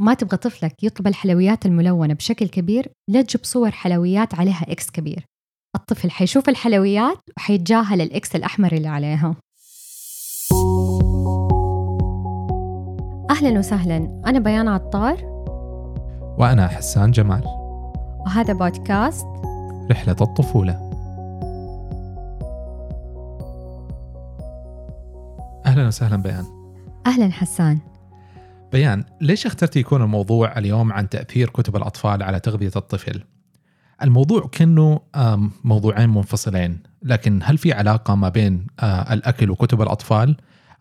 ما تبغى طفلك يطلب الحلويات الملونة بشكل كبير لا تجيب صور حلويات عليها X كبير. الطفل حيشوف الحلويات وحيتجاهل ال X الأحمر اللي عليها. أهلا وسهلا. أنا بيان عطار. وأنا حسان جمال. وهذا بودكاست. رحلة الطفولة. أهلا وسهلا بيان. أهلا حسان. بيان ليش اخترتي يكون الموضوع اليوم عن تأثير كتب الأطفال على تغذية الطفل؟ الموضوع كأنه موضوعين منفصلين لكن هل في علاقة ما بين الأكل وكتب الأطفال؟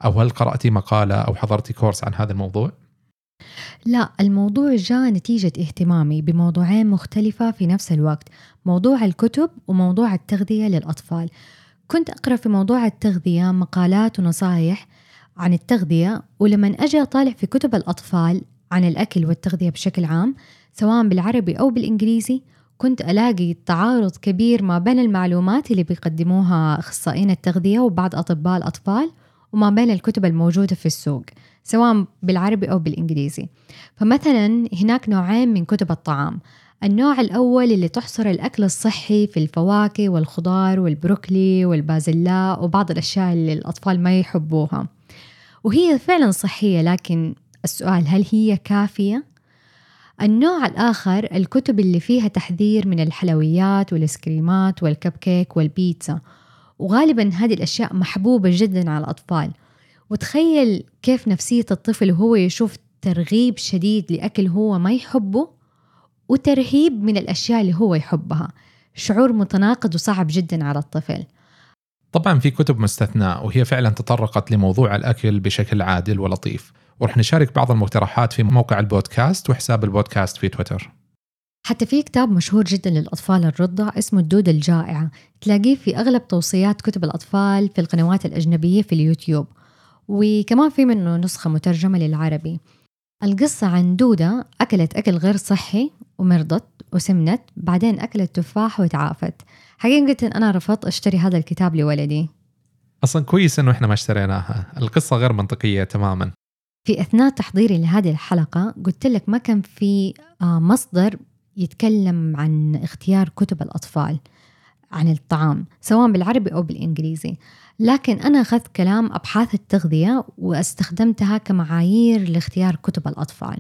أو هل قرأتي مقالة أو حضرتي كورس عن هذا الموضوع؟ لا الموضوع جاء نتيجة اهتمامي بموضوعين مختلفة في نفس الوقت موضوع الكتب وموضوع التغذية للأطفال كنت أقرأ في موضوع التغذية مقالات ونصائح عن التغذية ولما أجي أطالع في كتب الأطفال عن الأكل والتغذية بشكل عام سواء بالعربي أو بالإنجليزي كنت ألاقي تعارض كبير ما بين المعلومات اللي بيقدموها أخصائيين التغذية وبعض أطباء الأطفال وما بين الكتب الموجودة في السوق سواء بالعربي أو بالإنجليزي. فمثلا هناك نوعين من كتب الطعام. النوع الأول اللي تحصر الأكل الصحي في الفواكه والخضار والبروكلي والبازلاء وبعض الأشياء اللي الأطفال ما يحبوها. وهي فعلا صحية لكن السؤال هل هي كافية؟ النوع الآخر الكتب اللي فيها تحذير من الحلويات والسكريمات والكب كيك والبيتزا. وغالبا هذه الأشياء محبوبة جدا على الأطفال. وتخيل كيف نفسية الطفل وهو يشوف ترغيب شديد لأكل هو ما يحبه وترهيب من الأشياء اللي هو يحبها. شعور متناقض وصعب جدا على الطفل. طبعا في كتب مستثناء وهي فعلا تطرقت لموضوع الأكل بشكل عادل ولطيف. ورح نشارك بعض المقترحات في موقع البودكاست وحساب البودكاست في تويتر. حتى في كتاب مشهور جدا للأطفال الرضع اسمه الدودة الجائعة تلاقيه في أغلب توصيات كتب الأطفال في القنوات الأجنبية في اليوتيوب. وكمان في منه نسخة مترجمة للعربي. القصة عن دودة أكلت أكل غير صحي ومرضت وسمنت بعدين أكلت تفاح وتعافت. حقيقة أنا رفضت أشتري هذا الكتاب لولدي. أصلا كويس إنه إحنا ما اشتريناها. القصة غير منطقية تماما. في أثناء تحضيري لهذه الحلقة قلت لك ما كان في آه، مصدر يتكلم عن اختيار كتب الأطفال عن الطعام سواء بالعربي أو بالإنجليزي. لكن أنا أخذت كلام أبحاث التغذية وأستخدمتها كمعايير لاختيار كتب الأطفال.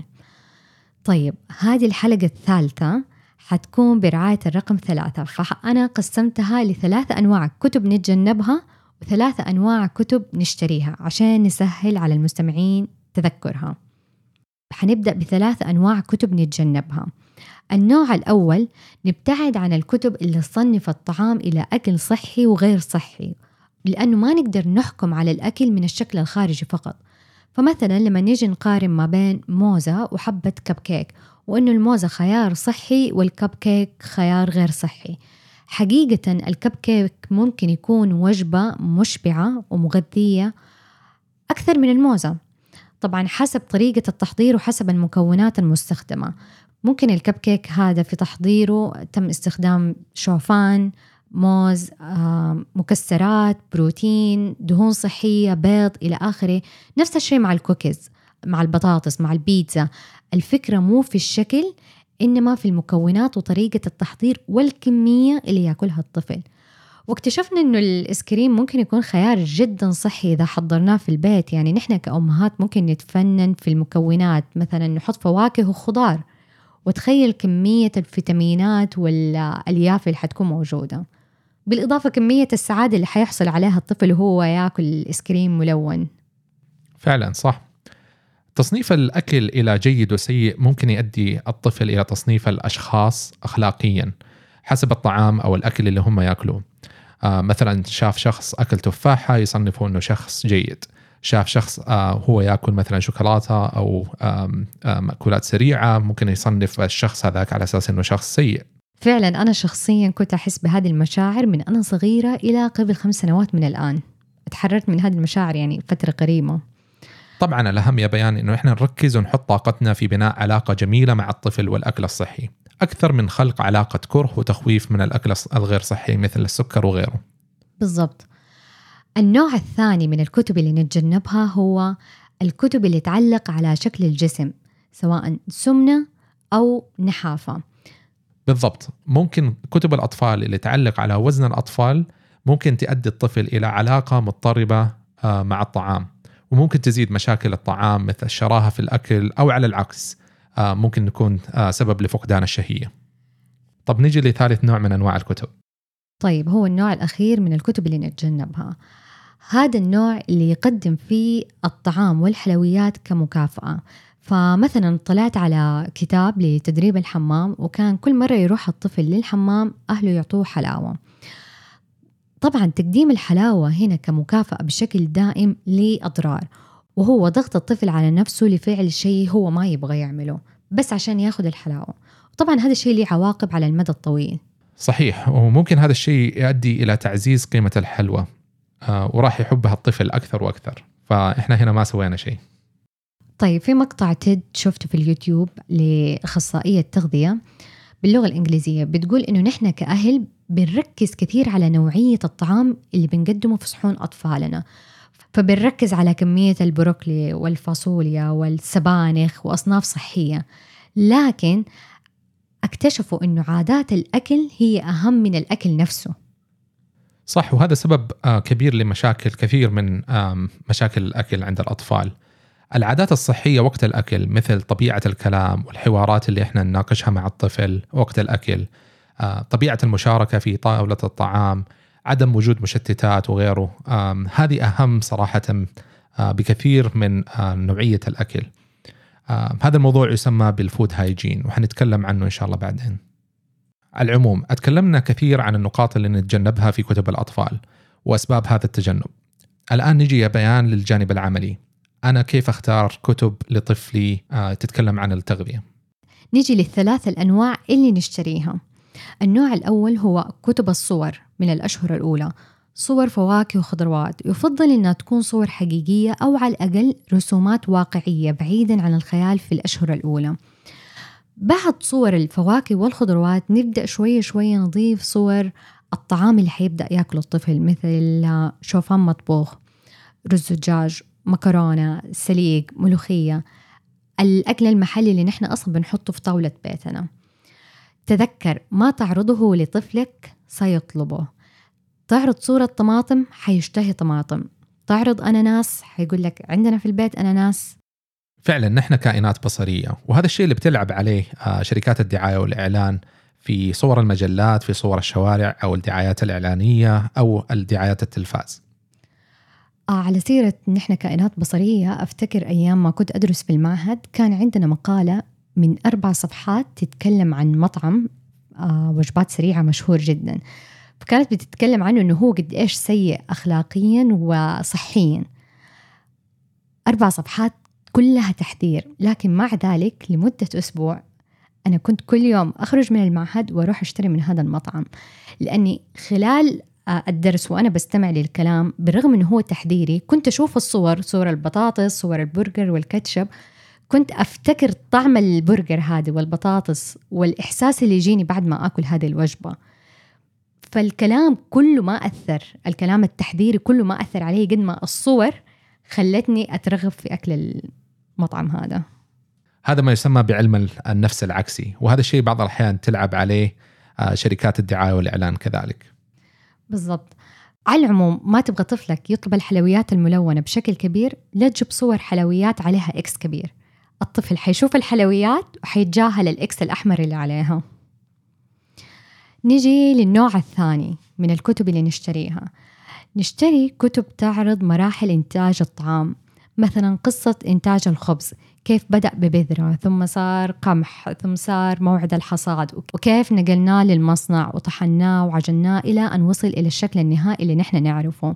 طيب هذه الحلقة الثالثة حتكون برعاية الرقم ثلاثة. فأنا قسمتها لثلاثة أنواع كتب نتجنبها وثلاثة أنواع كتب نشتريها عشان نسهل على المستمعين تذكرها. حنبدأ بثلاث أنواع كتب نتجنبها. النوع الأول نبتعد عن الكتب اللي تصنف الطعام إلى أكل صحي وغير صحي لأنه ما نقدر نحكم على الأكل من الشكل الخارجي فقط. فمثلا لما نيجي نقارن ما بين موزة وحبة كب كيك وإنه الموزة خيار صحي والكب كيك خيار غير صحي. حقيقة الكب كيك ممكن يكون وجبة مشبعة ومغذية أكثر من الموزة. طبعا حسب طريقة التحضير وحسب المكونات المستخدمة. ممكن الكب كيك هذا في تحضيره تم استخدام شوفان موز مكسرات بروتين دهون صحية بيض إلى آخره. نفس الشيء مع الكوكيز مع البطاطس مع البيتزا. الفكرة مو في الشكل إنما في المكونات وطريقة التحضير والكمية اللي يأكلها الطفل. واكتشفنا إنه الايس كريم ممكن يكون خيار جدا صحي إذا حضرناه في البيت. يعني نحن كأمهات ممكن نتفنن في المكونات. مثلا نحط فواكه وخضار. وتخيل كمية الفيتامينات والألياف اللي حتكون موجودة. بالإضافة كمية السعادة اللي حيحصل عليها الطفل وهو ياكل الإيس كريم ملون. فعلا صح. تصنيف الأكل إلى جيد وسيء ممكن يؤدي الطفل إلى تصنيف الأشخاص أخلاقيا حسب الطعام أو الأكل اللي هم يأكلوه. آه مثلا شاف شخص أكل تفاحة يصنفه أنه شخص جيد. شاف شخص آه هو يأكل مثلا شوكولاتة أو آه مأكولات سريعة ممكن يصنف الشخص هذاك على أساس إنه شخص سيء. فعلا أنا شخصيا كنت أحس بهذه المشاعر من أنا صغيرة إلى قبل خمس سنوات من الآن. تحررت من هذه المشاعر يعني فترة قريبة. طبعا الأهم يا بيان إنه إحنا نركز ونحط طاقتنا في بناء علاقة جميلة مع الطفل والأكل الصحي. أكثر من خلق علاقة كره وتخويف من الأكل الغير صحي مثل السكر وغيره. بالضبط. النوع الثاني من الكتب اللي نتجنبها هو الكتب اللي تعلق على شكل الجسم سواء سمنة أو نحافة. بالضبط. ممكن كتب الأطفال اللي تعلق على وزن الأطفال ممكن تؤدي الطفل إلى علاقة مضطربة آه، مع الطعام. وممكن تزيد مشاكل الطعام مثل الشراهة في الأكل أو على العكس آه، ممكن يكون آه، سبب لفقدان الشهية. طب نيجي لثالث نوع من أنواع الكتب. طيب هو النوع الأخير من الكتب اللي نتجنبها. هذا النوع اللي يقدم فيه الطعام والحلويات كمكافأة. فمثلا طلعت على كتاب لتدريب الحمام وكان كل مرة يروح الطفل للحمام أهله يعطوه حلاوة. طبعا تقديم الحلاوة هنا كمكافأة بشكل دائم ليه أضرار وهو ضغط الطفل على نفسه لفعل شيء هو ما يبغى يعمله بس عشان ياخذ الحلاوة. طبعا هذا الشيء له عواقب على المدى الطويل. صحيح وممكن هذا الشيء يؤدي إلى تعزيز قيمة الحلوى آه، وراح يحبها الطفل أكثر وأكثر. فإحنا هنا ما سوينا شيء. طيب في مقطع تيد شفته في اليوتيوب لأخصائية تغذية باللغة الإنجليزية بتقول إنه نحن كأهل بنركز كثير على نوعية الطعام اللي بنقدمه في صحون أطفالنا. فبنركز على كمية البروكلي والفاصوليا والسبانخ وأصناف صحية. لكن اكتشفوا إنه عادات الأكل هي أهم من الأكل نفسه. صح وهذا سبب آه، كبير لمشاكل كثير من مشاكل الأكل عند الأطفال. العادات الصحية وقت الأكل مثل طبيعة الكلام والحوارات اللي إحنا نناقشها مع الطفل وقت الأكل آه، طبيعة المشاركة في طاولة الطعام عدم وجود مشتتات وغيره هذه أهم صراحة آه، بكثير من نوعية الأكل آه هذا الموضوع يسمى بالفود هايجين وحنتكلم عنه إن شاء الله بعدين. على العموم أتكلمنا كثير عن النقاط اللي نتجنبها في كتب الأطفال وأسباب هذا التجنب. الآن نجي بيان للجانب العملي. أنا كيف أختار كتب لطفلي آه تتكلم عن التغذية. نجي للثلاث الأنواع اللي نشتريها. النوع الأول هو كتب الصور من الأشهر الأولى صور فواكه وخضروات يفضل إنها تكون صور حقيقية أو على الأقل رسومات واقعية بعيدا عن الخيال في الأشهر الأولى بعد صور الفواكه والخضروات نبدأ شوية شوية نضيف صور الطعام اللي حيبدأ ياكله الطفل مثل شوفان مطبوخ رز دجاج مكرونة سليق ملوخية. الأكل المحلي اللي نحن أصلا بنحطه في طاولة بيتنا. تذكر ما تعرضه لطفلك سيطلبه. تعرض صورة طماطم حيشتهي طماطم. تعرض أناناس حيقول لك عندنا في البيت أناناس. فعلا نحن كائنات بصرية. وهذا الشيء اللي بتلعب عليه آه، شركات الدعاية والإعلان في صور المجلات في صور الشوارع أو الدعايات الإعلانية أو الدعايات التلفاز. على سيرة نحن كائنات بصرية أفتكر أيام ما كنت أدرس في المعهد كان عندنا مقالة من أربع صفحات تتكلم عن مطعم آه وجبات سريعة مشهور جدا. فكانت بتتكلم عنه إنه هو قد إيش سيء اخلاقيا وصحيا. أربع صفحات كلها تحذير لكن مع ذلك لمدة أسبوع أنا كنت كل يوم أخرج من المعهد وأروح أشتري من هذا المطعم. لأني خلال الدرس وأنا بستمع للكلام بالرغم إنه هو تحذيري كنت أشوف الصور صور البطاطس صور البرجر والكاتشب كنت أفتكر طعم البرجر هذا والبطاطس والإحساس اللي يجيني بعد ما آكل هذه الوجبة. فالكلام كله ما أثر الكلام التحذيري كله ما أثر علي قد ما الصور خلتني أترغب في أكل المطعم هذا. هذا ما يسمى بعلم النفس العكسي وهذا الشيء بعض الأحيان تلعب عليه آه، شركات الدعاية والإعلان كذلك. بالضبط. على العموم ما تبغى طفلك يطلب الحلويات الملونة بشكل كبير لا تجيب صور حلويات عليها إكس كبير. الطفل حيشوف الحلويات وحيتجاهل الإكس الأحمر اللي عليها. نجي للنوع الثاني من الكتب اللي نشتريها. نشتري كتب تعرض مراحل إنتاج الطعام مثلا قصة إنتاج الخبز. كيف بدأ ببذرة ثم صار قمح ثم صار موعد الحصاد وكيف نقلناه للمصنع وطحناه وعجناه إلى أن وصل إلى الشكل النهائي اللي نحن نعرفه.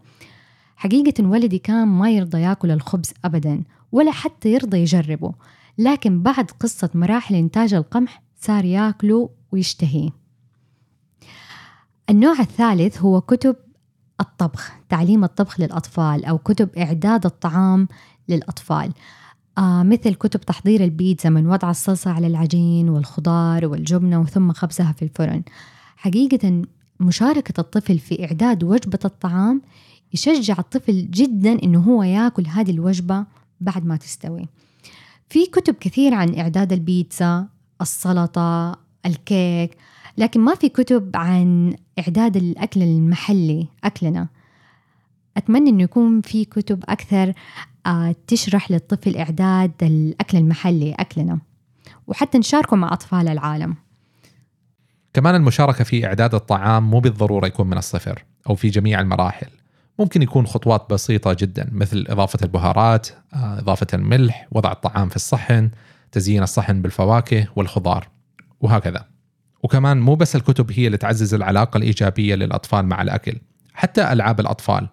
حقيقة ولدي كان ما يرضى يأكل الخبز أبدا ولا حتى يرضى يجربه لكن بعد قصة مراحل إنتاج القمح صار يأكله ويشتهيه النوع الثالث هو كتب الطبخ تعليم الطبخ للأطفال أو كتب إعداد الطعام للأطفال. آه مثل كتب تحضير البيتزا من وضع الصلصة على العجين والخضار والجبنة وثم خبزها في الفرن. حقيقة مشاركة الطفل في إعداد وجبة الطعام يشجع الطفل جدا إنه هو ياكل هذه الوجبة بعد ما تستوي. في كتب كثير عن إعداد البيتزا السلطة الكيك لكن ما في كتب عن إعداد الأكل المحلي أكلنا. أتمنى أنه يكون في كتب أكثر آه، تشرح للطفل إعداد الأكل المحلي أكلنا وحتى نشاركه مع أطفال العالم. كمان المشاركة في إعداد الطعام مو بالضرورة يكون من الصفر أو في جميع المراحل. ممكن يكون خطوات بسيطة جدا مثل إضافة البهارات آه، إضافة الملح وضع الطعام في الصحن تزيين الصحن بالفواكه والخضار وهكذا. وكمان مو بس الكتب هي اللي تعزز العلاقة الإيجابية للأطفال مع الأكل حتى ألعاب الأطفال.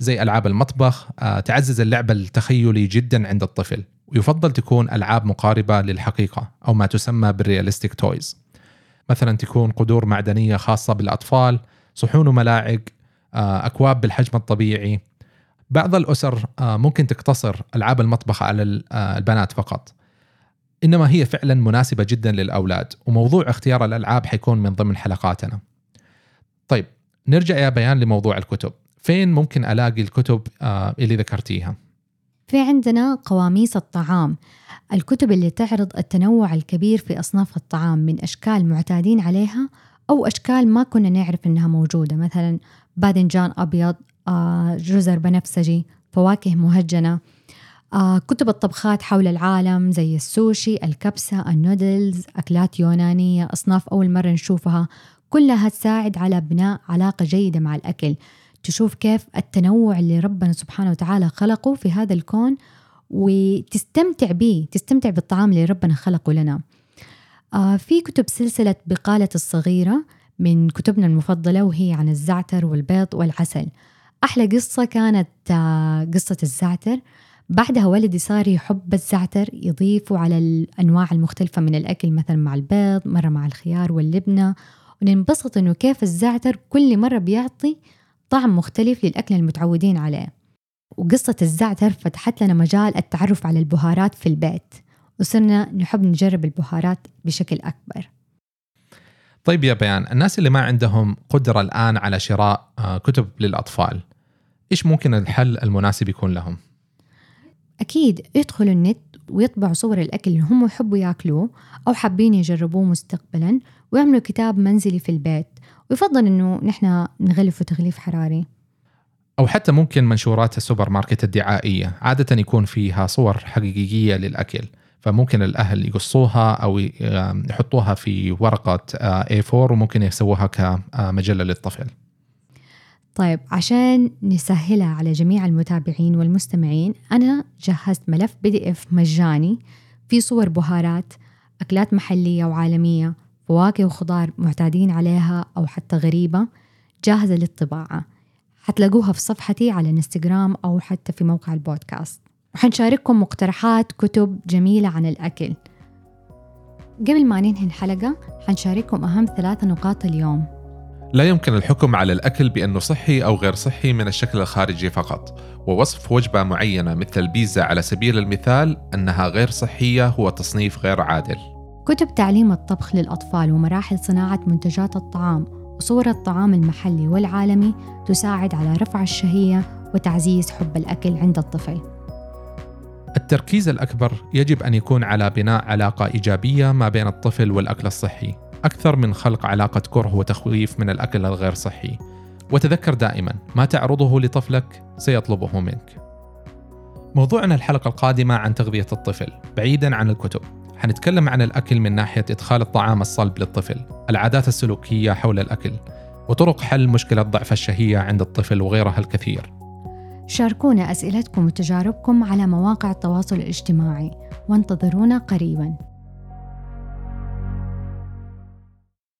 زي ألعاب المطبخ آه، تعزز اللعب التخيلي جدا عند الطفل ويفضل تكون ألعاب مقاربة للحقيقة أو ما تسمى بال realistic toys مثلا تكون قدور معدنية خاصة بالأطفال صحون وملاعق آه، أكواب بالحجم الطبيعي. بعض الأسر آه، ممكن تقتصر ألعاب المطبخ على البنات فقط. إنما هي فعلا مناسبة جدا للأولاد وموضوع اختيار الألعاب حيكون من ضمن حلقاتنا. طيب نرجع يا بيان لموضوع الكتب. فين ممكن ألاقي الكتب آه، اللي ذكرتيها؟ في عندنا قواميس الطعام الكتب اللي تعرض التنوع الكبير في أصناف الطعام من أشكال معتادين عليها أو أشكال ما كنا نعرف إنها موجودة مثلا باذنجان أبيض آه، جزر بنفسجي فواكه مهجنة آه، كتب الطبخات حول العالم زي السوشي الكبسة النودلز أكلات يونانية أصناف أول مرة نشوفها كلها تساعد على بناء علاقة جيدة مع الأكل. تشوف كيف التنوع اللي ربنا سبحانه وتعالى خلقه في هذا الكون وتستمتع به تستمتع بالطعام اللي ربنا خلقه لنا. آه في كتب سلسلة بقالة الصغيرة من كتبنا المفضلة وهي عن الزعتر والبيض والعسل. أحلى قصة كانت آه قصة الزعتر. بعدها ولدي صار يحب الزعتر يضيفه على الأنواع المختلفة من الأكل مثلا مع البيض مرة مع الخيار واللبنة. وننبسط إنه كيف الزعتر كل مرة بيعطي طعم مختلف للأكل المتعودين عليه. وقصة الزعتر فتحت لنا مجال التعرف على البهارات في البيت. وصرنا نحب نجرب البهارات بشكل أكبر. طيب يا بيان الناس اللي ما عندهم قدرة الآن على شراء آه، كتب للأطفال إيش ممكن الحل المناسب يكون لهم؟ أكيد يدخلوا النت ويطبعوا صور الأكل اللي هم يحبوا يأكلوه أو حابين يجربوه مستقبلا ويعملوا كتاب منزلي في البيت. ويفضل إنه نحن نغلفه تغليف حراري. أو حتى ممكن منشورات السوبر ماركت الدعائية عادة يكون فيها صور حقيقية للأكل فممكن الأهل يقصوها أو يحطوها في ورقة آه، A4 وممكن يسووها كمجلة للطفل. طيب عشان نسهلها على جميع المتابعين والمستمعين أنا جهزت ملف PDF مجاني في صور بهارات أكلات محلية وعالمية فواكه وخضار معتادين عليها أو حتى غريبة جاهزة للطباعة. حتلاقوها في صفحتي على انستغرام أو حتى في موقع البودكاست. وحنشارككم مقترحات كتب جميلة عن الأكل. قبل ما ننهي الحلقة حنشارككم أهم ثلاثة نقاط اليوم. لا يمكن الحكم على الأكل بأنه صحي أو غير صحي من الشكل الخارجي فقط. ووصف وجبة معينة مثل البيتزا على سبيل المثال أنها غير صحية هو تصنيف غير عادل. كتب تعليم الطبخ للأطفال ومراحل صناعة منتجات الطعام وصور الطعام المحلي والعالمي تساعد على رفع الشهية وتعزيز حب الأكل عند الطفل. التركيز الأكبر يجب أن يكون على بناء علاقة إيجابية ما بين الطفل والأكل الصحي. أكثر من خلق علاقة كره وتخويف من الأكل الغير صحي. وتذكر دائما ما تعرضه لطفلك سيطلبه منك. موضوعنا الحلقة القادمة عن تغذية الطفل بعيدا عن الكتب. حنتكلم عن الأكل من ناحية إدخال الطعام الصلب للطفل العادات السلوكية حول الأكل وطرق حل مشكلة ضعف الشهية عند الطفل وغيرها الكثير. شاركونا أسئلتكم وتجاربكم على مواقع التواصل الاجتماعي وانتظرونا قريباً.